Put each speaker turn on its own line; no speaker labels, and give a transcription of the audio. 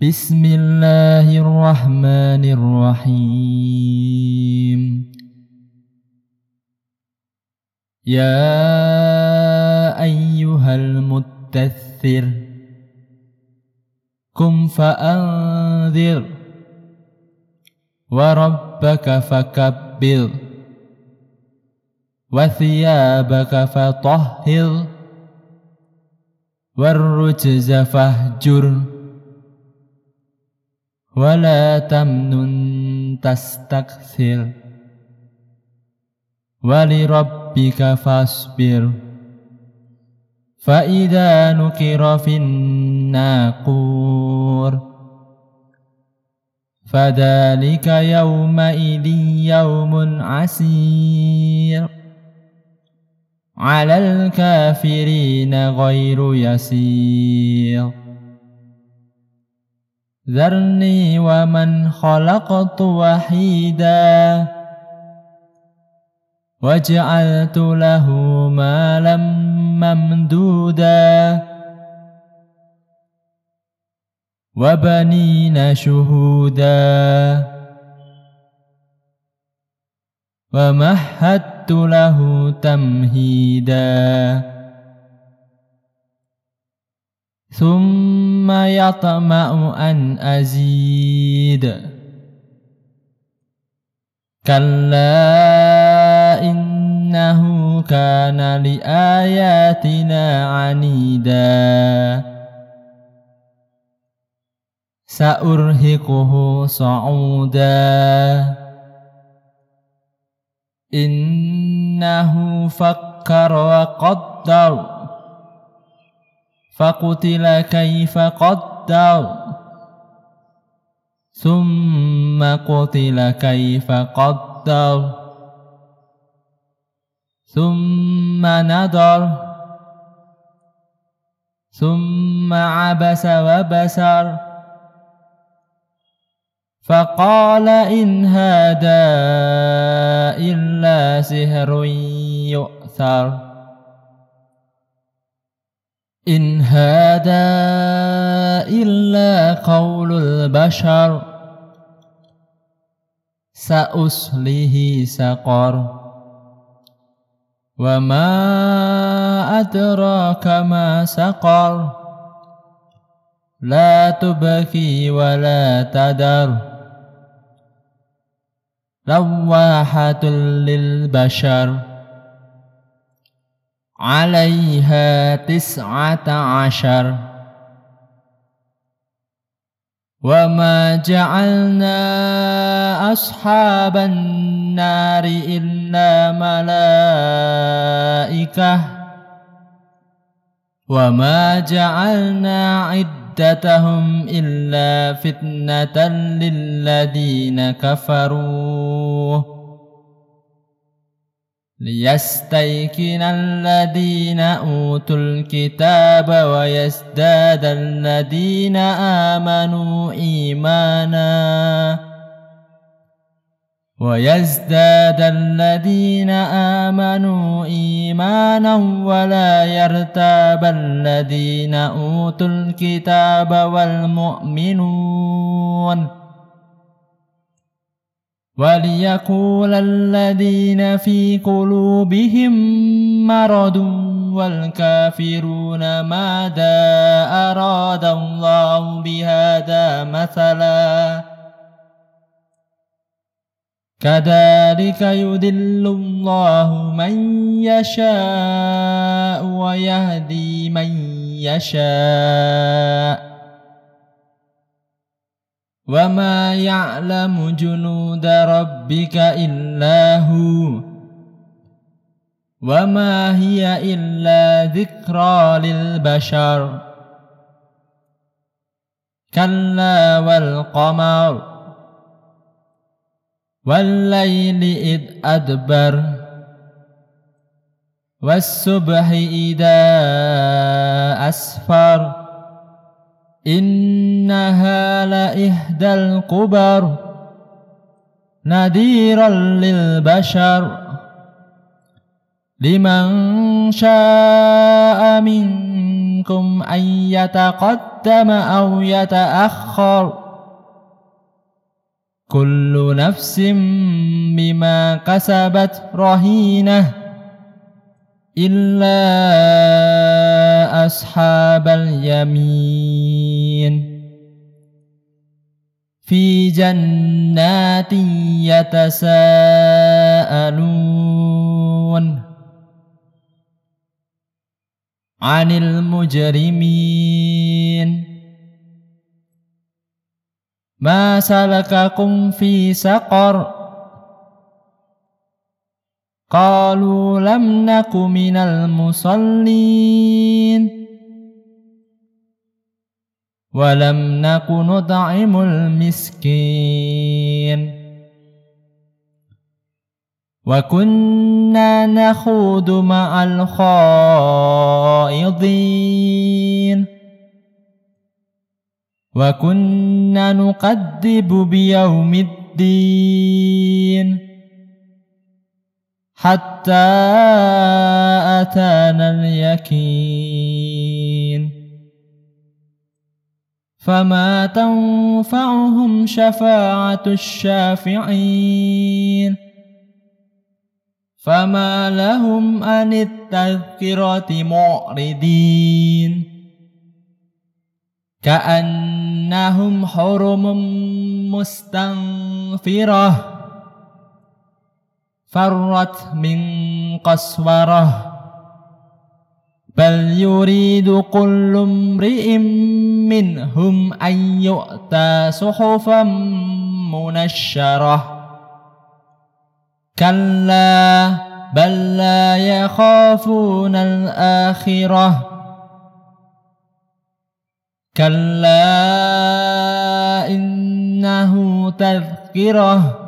بسم الله الرحمن الرحيم يا أيها المدثر قم فأنذر وربك فكبر وثيابك فطهر والرجز فاهجر ولا تمنن تستكثر ولربك فاصبر فإذا نكر في الناقور فذلك يومئذ يوم عسير على الكافرين غير يسير ذرني ومن خلقت وحيدا وجعلت له مالا ممدودا وبنين شهودا ومهدت له تمهيدا ثم ثم يطمع أن أزيد كلا إنه كان لآياتنا عنيدا سأرهقه صعودا إنه فكر وقدر فقتل كيف قدر ثم قتل كيف قدر ثم نظر ثم عبس وبسر فقال إن هذا إلا سحر يؤثر إن هذا إلا قول البشر سأصله سقر وما أدراك ما سقر لا تبكي ولا تدر لواحة للبشر عليها تسعة عشر وما جعلنا أصحاب النار إلا ملائكة وما جعلنا عدتهم إلا فتنة للذين كفروا ليستيقن الذين أوتوا الكتاب ويزداد الذين آمنوا إيمانا ويزداد الذين آمنوا إيمانا ولا يرتاب الذين أوتوا الكتاب والمؤمنون وليقول الذين في قلوبهم مرض والكافرون ماذا أراد الله بهذا مثلا كذلك يدل الله من يشاء ويهدي من يشاء وما يعلم جنود ربك إلا هو وما هي إلا ذكرى للبشر كلا والقمر والليل إذ أدبر والسبح إذا أسفر إنها لإحدى الكبر نذيرا للبشر لمن شاء منكم أن يتقدم أو يتأخر كل نفس بما كسبت رهينة إلا أصحاب اليمين في جنات يتساءلون عن المجرمين ما سلككم في سقر قالوا لم نك من المصلين ولم نك نطعم المسكين وكنا نخوض مع الخائضين وكنا نقدب بيوم الدين حتى أتانا اليقين فما تنفعهم شفاعة الشافعين فما لهم عن التذكرة معرضين كأنهم حرم مستنفره فرت من قسوره بل يريد كل امرئ منهم أن يؤتى صحفا منشرة كلا بل لا يخافون الآخرة كلا إنه تذكره